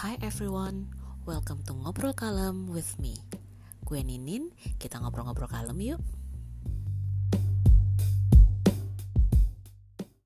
Hi everyone, welcome to Ngobrol Kalem with me. Gue Ninin, kita ngobrol-ngobrol kalem yuk.